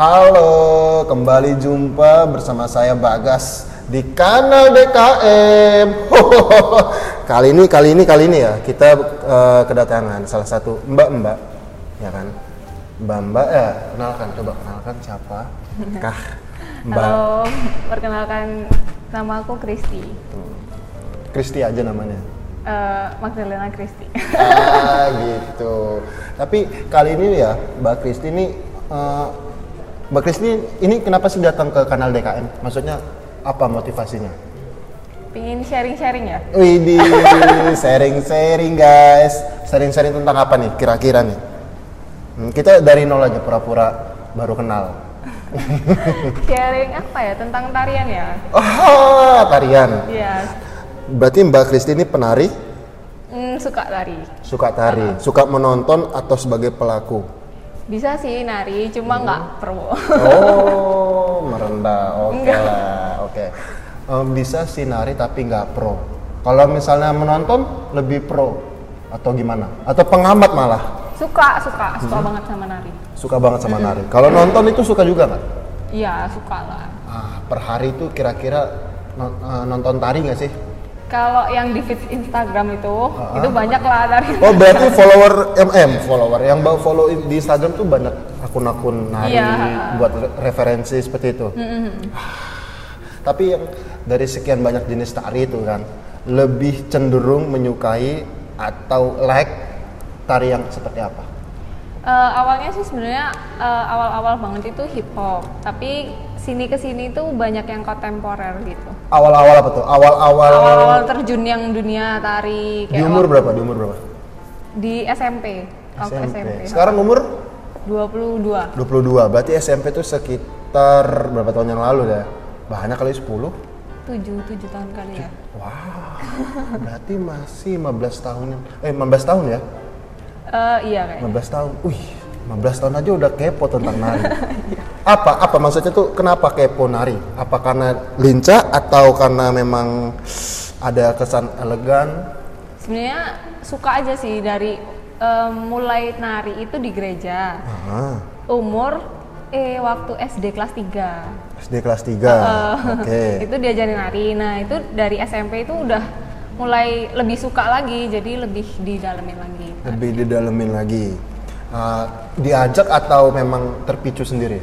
Halo, kembali jumpa bersama saya Bagas di kanal DKM. kali ini, kali ini, kali ini ya kita eh, kedatangan salah satu mbak-mbak, ya kan? Mbak-mbak ya, kenalkan, coba kenalkan siapa? Kah? Mbak Halo, perkenalkan nama aku Kristi. Kristi aja namanya. Eh, Magdalena Kristi. ah gitu. Tapi kali ini ya Mbak Kristi ini eh, Mbak Kristi ini kenapa sih datang ke kanal DKM? Maksudnya apa motivasinya? Pingin sharing-sharing ya? Widih, sharing-sharing guys. Sharing-sharing tentang apa nih kira-kira nih? Hmm, kita dari nol aja pura-pura baru kenal. sharing apa ya? Tentang tarian ya? Oh, tarian. Iya. Berarti Mbak Kristi ini penari, Hmm, suka tari. suka tari, suka menonton atau sebagai pelaku? Bisa sih nari, cuma nggak pro. Oh, merendah. Oke lah, oke. Eh, bisa sih nari tapi nggak pro. Kalau misalnya menonton lebih pro atau gimana? Atau pengamat malah suka, suka, suka banget sama nari. suka banget sama nari. Kalau nonton itu suka juga nggak? Iya, suka lah. Ah, per hari itu kira-kira eh, nonton tari nggak sih? Kalau yang di feed Instagram itu, itu banyak lah dari. Oh berarti follower MM follower yang bawa follow di Instagram tuh banyak akun-akun nari Iya. buat re- referensi seperti itu. Tapi yang dari sekian banyak jenis tari itu kan lebih cenderung menyukai atau like tari yang seperti apa? Eh, awalnya sih sebenarnya eh, awal-awal banget itu hip hop, tapi sini ke sini tuh banyak yang kontemporer gitu. Awal-awal apa tuh? Awal-awal Awal-awal terjun yang dunia tari di kayak umur waktu- berapa? Di umur berapa? di SMP. Waktu SMP. Sekarang umur 22. 22. Berarti SMP tuh sekitar berapa tahun yang lalu ya? Banyak kali 10? 7 7 tahun kali ya. Wow, berarti masih 15 tahun yang eh 15 tahun ya? Eh iya kayaknya. 15 tahun. Wih, 15 tahun aja udah kepo tentang nari. apa apa maksudnya tuh kenapa kepo nari? Apa karena lincah atau karena memang ada kesan elegan? Sebenarnya suka aja sih dari eh, mulai nari itu di gereja. Ah, Umur eh waktu SD kelas 3. SD kelas 3. Oke. itu diajarin nari. Nah, itu dari SMP itu udah mulai lebih suka lagi, jadi lebih didalemin lagi. Lebih didalemin lagi. Ah, diajak atau memang terpicu sendiri?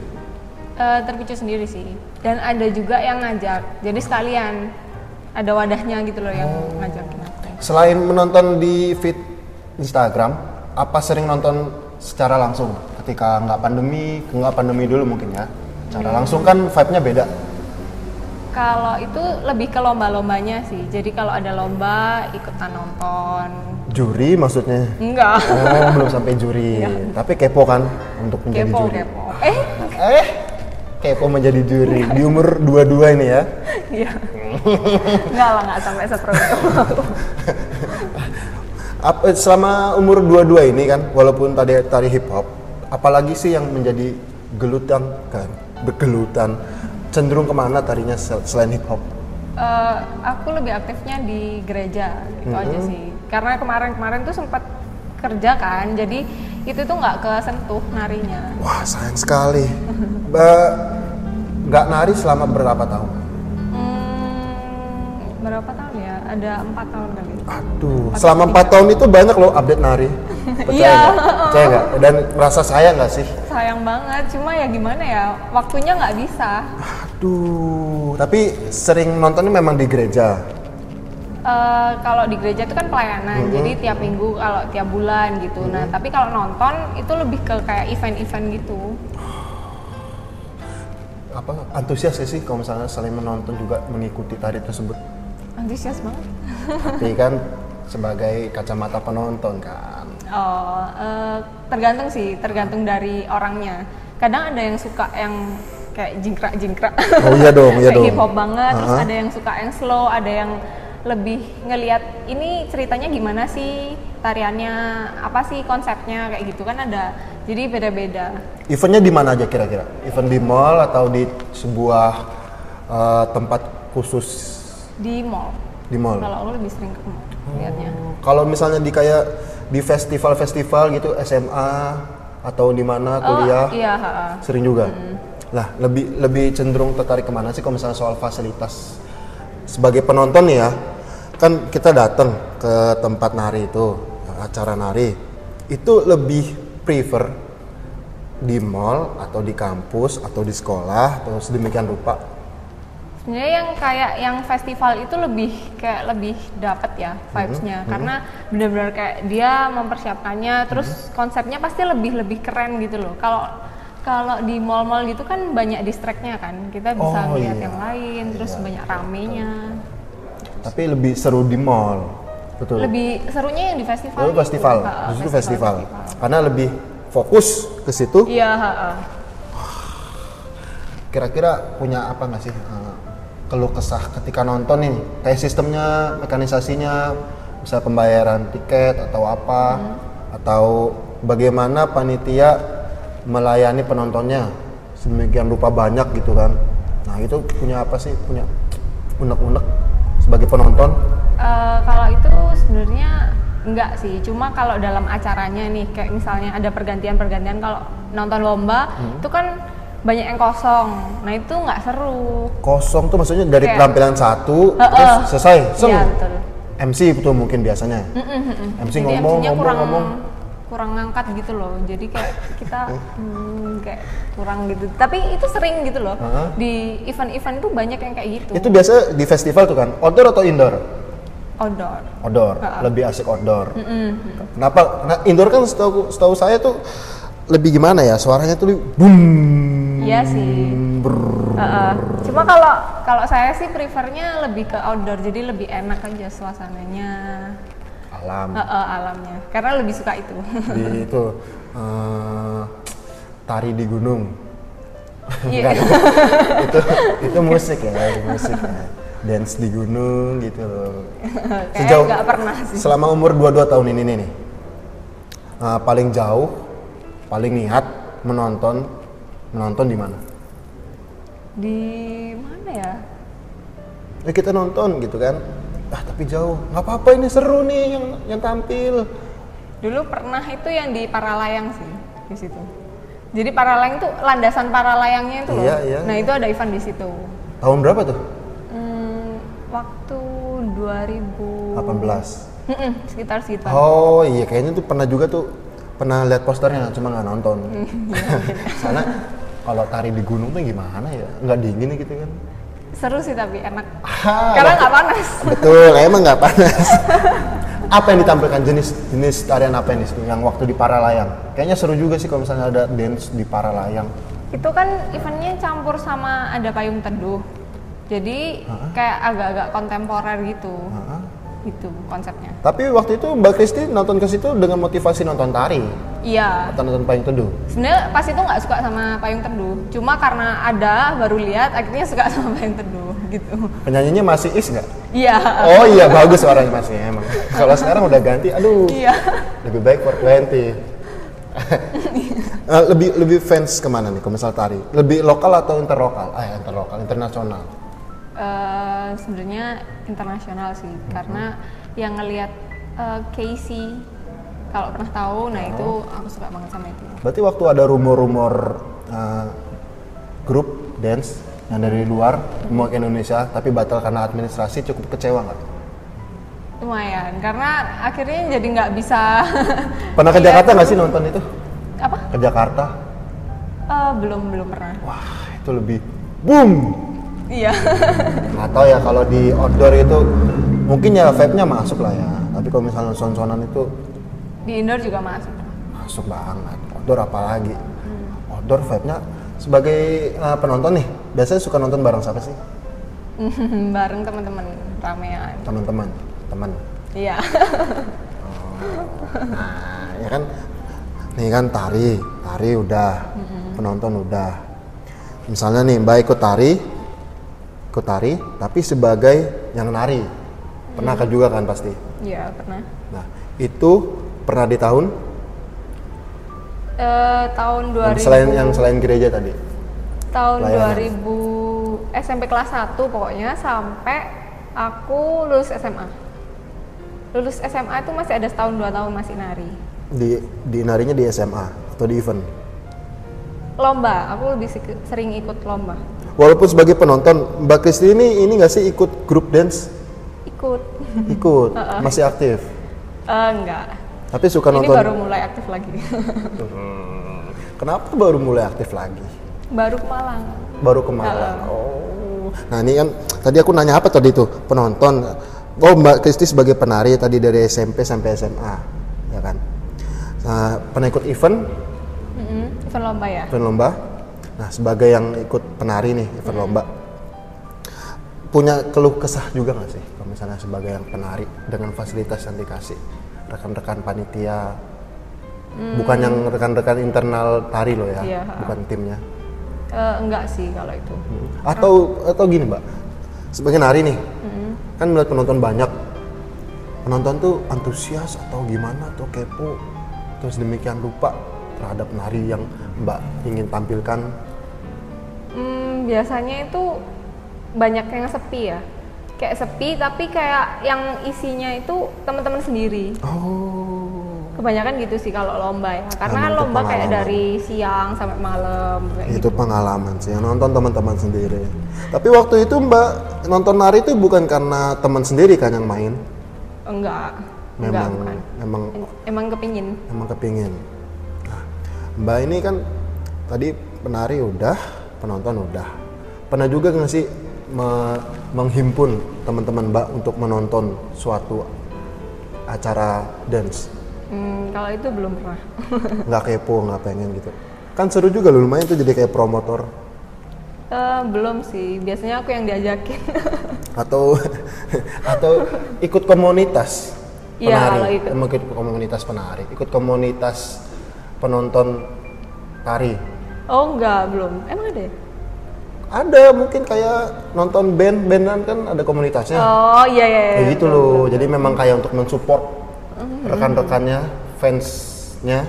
Eh, terpicu sendiri sih. Dan ada juga yang ngajak. Jadi sekalian ada wadahnya gitu loh yang Oh. ngajakin aku. Selain menonton di feed Instagram, apa sering nonton secara langsung? Ketika nggak pandemi, nggak pandemi dulu mungkin ya. Cara langsung kan vibe-nya beda. Kalau itu lebih ke lomba-lombanya sih. Jadi kalau ada lomba ikutan nonton. Juri maksudnya? Enggak. Oh, belum sampai juri. Tapi kepo kan untuk menjadi Kepo, juri. kepo. Eh, Eh, kepo menjadi juri di umur 22 ini ya. iya. Enggak lah, enggak sampai seperti itu. Apa, selama umur 22 ini kan, walaupun tadi tari hip hop, apalagi sih yang menjadi gelutan kan, bergelutan, cenderung ke mana tarinya sel- selain hip hop? Eh, aku lebih aktifnya di gereja gitu aja sih karena kemarin-kemarin tuh sempat kerja kan jadi itu tuh nggak kesentuh narinya Wah sayang sekali. Nggak nari selama berapa tahun? hmm, berapa tahun ya ada empat tahun kali Aduh, selama empat tahun itu banyak loh update nari. Percaya Iya. nggak? Percaya nggak? Dan merasa sayang nggak sih? sayang banget cuma ya gimana ya waktunya nggak bisa Aduh, tapi sering nontonnya memang di gereja. Eh, kalau di gereja itu kan pelayanan jadi tiap minggu kalau tiap bulan gitu nah tapi kalau nonton itu lebih ke kayak event-event gitu Apa antusias gak sih kalau misalnya selain menonton juga mengikuti tari tersebut? antusias banget Tapi kan sebagai kacamata penonton kan. Oh, eh, tergantung sih, tergantung dari orangnya. Kadang ada yang suka yang kayak jingkrak-jingkrak. Oh iya dong, iya kayak dong. hip hop banget, terus Uh-huh. ada yang suka yang slow, ada yang lebih ngelihat ini ceritanya gimana sih, tariannya, apa sih konsepnya kayak gitu kan ada. Jadi beda-beda. Eventnya di mana aja kira-kira? Event di mall atau di sebuah eh, tempat khusus Di mall. di mall? Kalau aku lebih sering ke mall lihatnya. Kalau misalnya di kayak di festival-festival gitu SMA atau di mana Oh, kuliah? iya, ha-ha. Sering juga. Lah, lebih lebih cenderung tertarik ke mana sih kalau misalnya soal fasilitas? Sebagai penonton ya, kan kita datang ke tempat nari itu, acara nari, itu lebih prefer di mall atau di kampus atau di sekolah atau sedemikian rupa. Sebenarnya yang kayak yang festival itu lebih kayak lebih dapat ya vibes-nya karena benar-benar kayak dia mempersiapkannya terus konsepnya pasti lebih lebih keren gitu loh. Kalau kalau di mall-mall gitu kan banyak distract-nya kan. Kita bisa Oh, lihat iya. yang lain terus Iya, banyak ramenya. Tapi lebih seru di mall. Betul. Lebih serunya yang di festival. Lalu itu. festival, Ha-ha, justru festival. festival. Karena lebih fokus ke situ. Iya. Kira-kira punya apa nggak sih keluh kesah ketika nonton nih? Kayak sistemnya, mekanisasinya, bisa pembayaran tiket atau apa, atau bagaimana panitia melayani penontonnya sedemikian rupa banyak gitu kan? Nah itu punya apa sih? Punya unek-unek sebagai penonton? Eh, kalau itu sebenarnya enggak sih, cuma kalau dalam acaranya nih, kayak misalnya ada pergantian-pergantian kalau nonton lomba Hmm. itu kan banyak yang kosong, nah itu nggak seru. Kosong tuh maksudnya dari Kayak- penampilan satu Heeh. terus selesai, seng. Iya betul. MC itu mungkin biasanya. MC Jadi ngomong, MC-nya ngomong, kurang ngomong. Kurang ngangkat gitu loh, jadi kayak kita hmm, kayak kurang gitu. Tapi itu sering gitu loh. Heeh. Di event-event tuh banyak yang kayak gitu. Itu biasa di festival tuh kan, outdoor atau indoor? outdoor. Outdoor, Ha-ha. lebih asik outdoor. Kenapa? Nah, indoor kan setahu setahu saya tuh lebih gimana ya? Suaranya tuh boom. Iya sih. Heeh. Cuma kalau kalau saya sih prefernya lebih ke outdoor, jadi lebih enak aja suasananya, Alam. Heeh, alamnya. Karena lebih suka itu. Di itu eh, tari di gunung. Iya. Enggak, itu itu musik ya, itu musik ya. Dance di gunung gitu loh. Kayaknya nggak pernah sih. Selama umur 22 tahun ini nih, eh, paling jauh, paling niat menonton menonton di mana? Di mana ya? Ya kita nonton gitu kan. Ah tapi jauh, nggak apa-apa ini seru nih yang yang tampil. Dulu pernah itu yang di Paralayang sih di situ. Jadi Paralayang itu landasan Paralayangnya itu loh. Iya, iya, nah iya. itu ada event di situ. Tahun berapa tuh? Hmm, waktu 2000 18. Mm-mm, sekitar sekitar. Oh iya kayaknya tuh pernah juga tuh pernah lihat posternya cuma nggak nonton. Soalnya kalau tari di gunung tuh gimana ya? Nggak dingin gitu kan? Seru sih tapi enak. Ah, Karena nggak panas. Betul, emang nggak panas. apa yang ditampilkan jenis jenis tarian apa ini yang waktu di Paralayang? Kayaknya seru juga sih kalau misalnya ada dance di Paralayang. Itu kan eventnya campur sama ada payung teduh. Jadi kayak agak-agak kontemporer gitu. Gitu konsepnya. Tapi waktu itu Mbak Kristi nonton ke situ dengan motivasi nonton tari Iya. atau nonton payung teduh. Sebenarnya pas itu nggak suka sama payung teduh. Cuma karena ada baru lihat akhirnya suka sama payung teduh gitu. Penyanyinya masih is nggak? Iya. Oh iya bagus suaranya masih emang. Kalau sekarang udah ganti, aduh. Iya. Lebih baik for 20. Eh, lebih lebih fans ke mana nih kalau misal tari? Lebih lokal atau interlokal? Ah interlokal, internasional. Eh, sebenarnya internasional sih karena yang ngelihat eh, Casey kalau pernah tahu nah itu aku suka banget sama itu Berarti waktu ada rumor-rumor eh, grup dance yang dari luar mau ke Indonesia tapi batal karena administrasi cukup kecewa nggak? lumayan karena akhirnya jadi nggak bisa Pernah ke Jakarta nggak sih nonton itu? apa Ke Jakarta? Eh, belum belum pernah Wah itu lebih boom. iya Atau ya kalau di outdoor itu mungkin ya vibe-nya masuk lah ya. Tapi kalau misalnya son-sonan itu di indoor juga masuk masuk banget. Outdoor apalagi? Outdoor vibe-nya sebagai eh, penonton nih, biasanya suka nonton bareng siapa sih? bareng teman-teman ramean Teman-teman, teman. iya Nah, ya kan nih kan tari, tari udah, penonton udah. Misalnya nih Mbak ikut tari, ikut tari, tapi sebagai yang nari. Pernah kan juga kan pasti. iya pernah Nah, itu pernah di tahun Eh, tahun 2000 selain yang selain gereja tadi. tahun Layanan. 2000 SMP kelas 1 pokoknya sampai aku lulus SMA lulus SMA itu masih ada setahun dua tahun masih nari Di di narinya di SMA. atau di event? Lomba, aku lebih sering ikut lomba. Walaupun sebagai penonton, Mbak Kristi ini ini nggak sih ikut grup dance? Ikut. Ikut, masih aktif. Eh, enggak. Tapi suka Ini nonton. baru mulai aktif lagi. Kenapa baru mulai aktif lagi? baru ke Malang. Baru ke Malang. Oh. Nah ini kan tadi aku nanya apa tadi tuh penonton. Oh Mbak Kristi sebagai penari tadi dari SMP sampai SMA, ya kan? Nah, pernah ikut event, Mm-mm, Event lomba ya. event lomba. Nah sebagai yang ikut penari nih event lomba, punya keluh kesah juga nggak sih? Kalau misalnya sebagai yang penari dengan fasilitas yang dikasih rekan-rekan panitia, bukan yang rekan-rekan internal tari loh ya, Iya, bukan timnya. Eh, enggak sih kalau itu. atau atau gini mbak. Sebagai nari nih kan melihat penonton banyak. Penonton tuh antusias atau gimana atau kepo. Terus demikian lupa terhadap nari yang mbak ingin tampilkan. Hmm, biasanya itu banyak yang sepi ya. Kayak sepi tapi kayak yang isinya itu teman-teman sendiri. oh Kebanyakan gitu sih kalau lomba ya. Karena Emang itu lomba kayak dari siang sampai malam kayak gitu. itu pengalaman sih yang nonton teman-teman sendiri tapi waktu itu mbak nonton nari itu bukan karena teman sendiri kan yang main Enggak. Enggak memang bukan. memang Emang kepingin. emang kepingin. Nah, Mbak ini kan tadi penari udah, penonton udah. Pernah juga nggak sih me- menghimpun teman-teman Mbak untuk menonton suatu acara dance? Hmm, kalau itu belum pernah. Nggak kepo, nggak pengen gitu. Kan seru juga loh, lumayan tuh jadi kayak promotor. Eh, belum sih. Biasanya aku yang diajakin. Atau atau ikut komunitas Iya, penari. kalau ikut. Emang ikut komunitas penari, ikut komunitas penonton tari. oh enggak, belum. Emang ada ya? Ada mungkin kayak nonton band bandan kan ada komunitasnya. Oh iya iya. iya. Kayak gitu loh. Jadi memang kayak untuk mensupport rekan-rekannya, fansnya.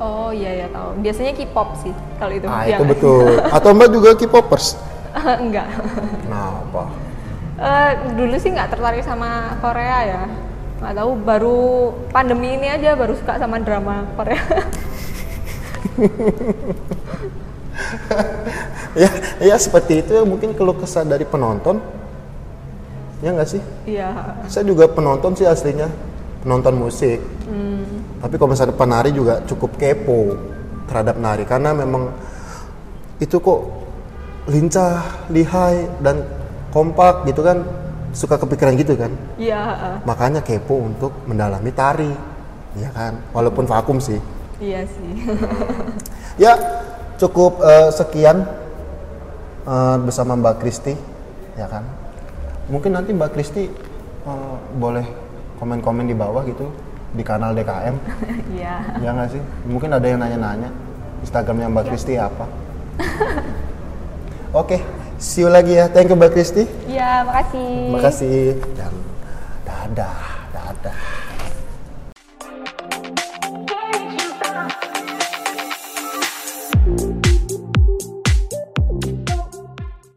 Oh iya iya tahu. Biasanya K-pop sih kalau itu. Ah Iya itu betul. Atau mbak juga K-popers. enggak. Nah apa? Eh, dulu sih nggak tertarik sama Korea ya. Nggak tahu baru pandemi ini aja baru suka sama drama Korea. ya, ya seperti itu ya mungkin keluh kesah dari penonton. Ya nggak sih? Iya. Saya juga penonton sih aslinya, penonton musik. Tapi kalau misalnya penari juga cukup kepo terhadap nari karena memang itu kok lincah, lihai dan kompak gitu kan suka kepikiran gitu kan. Iya. Makanya kepo untuk mendalami tari, ya kan? Walaupun vakum sih. Iya sih. Ya cukup eh, sekian eh, bersama Mbak Kristi, ya kan? Mungkin nanti Mbak Kristi eh, boleh komen-komen di bawah gitu di kanal DKM, Iya. ya nggak sih? Mungkin ada yang nanya-nanya Instagramnya Mbak Kristi apa? Oke, see you lagi ya. Thank you Mbak Kristi. Iya, makasih. Makasih dan dadah.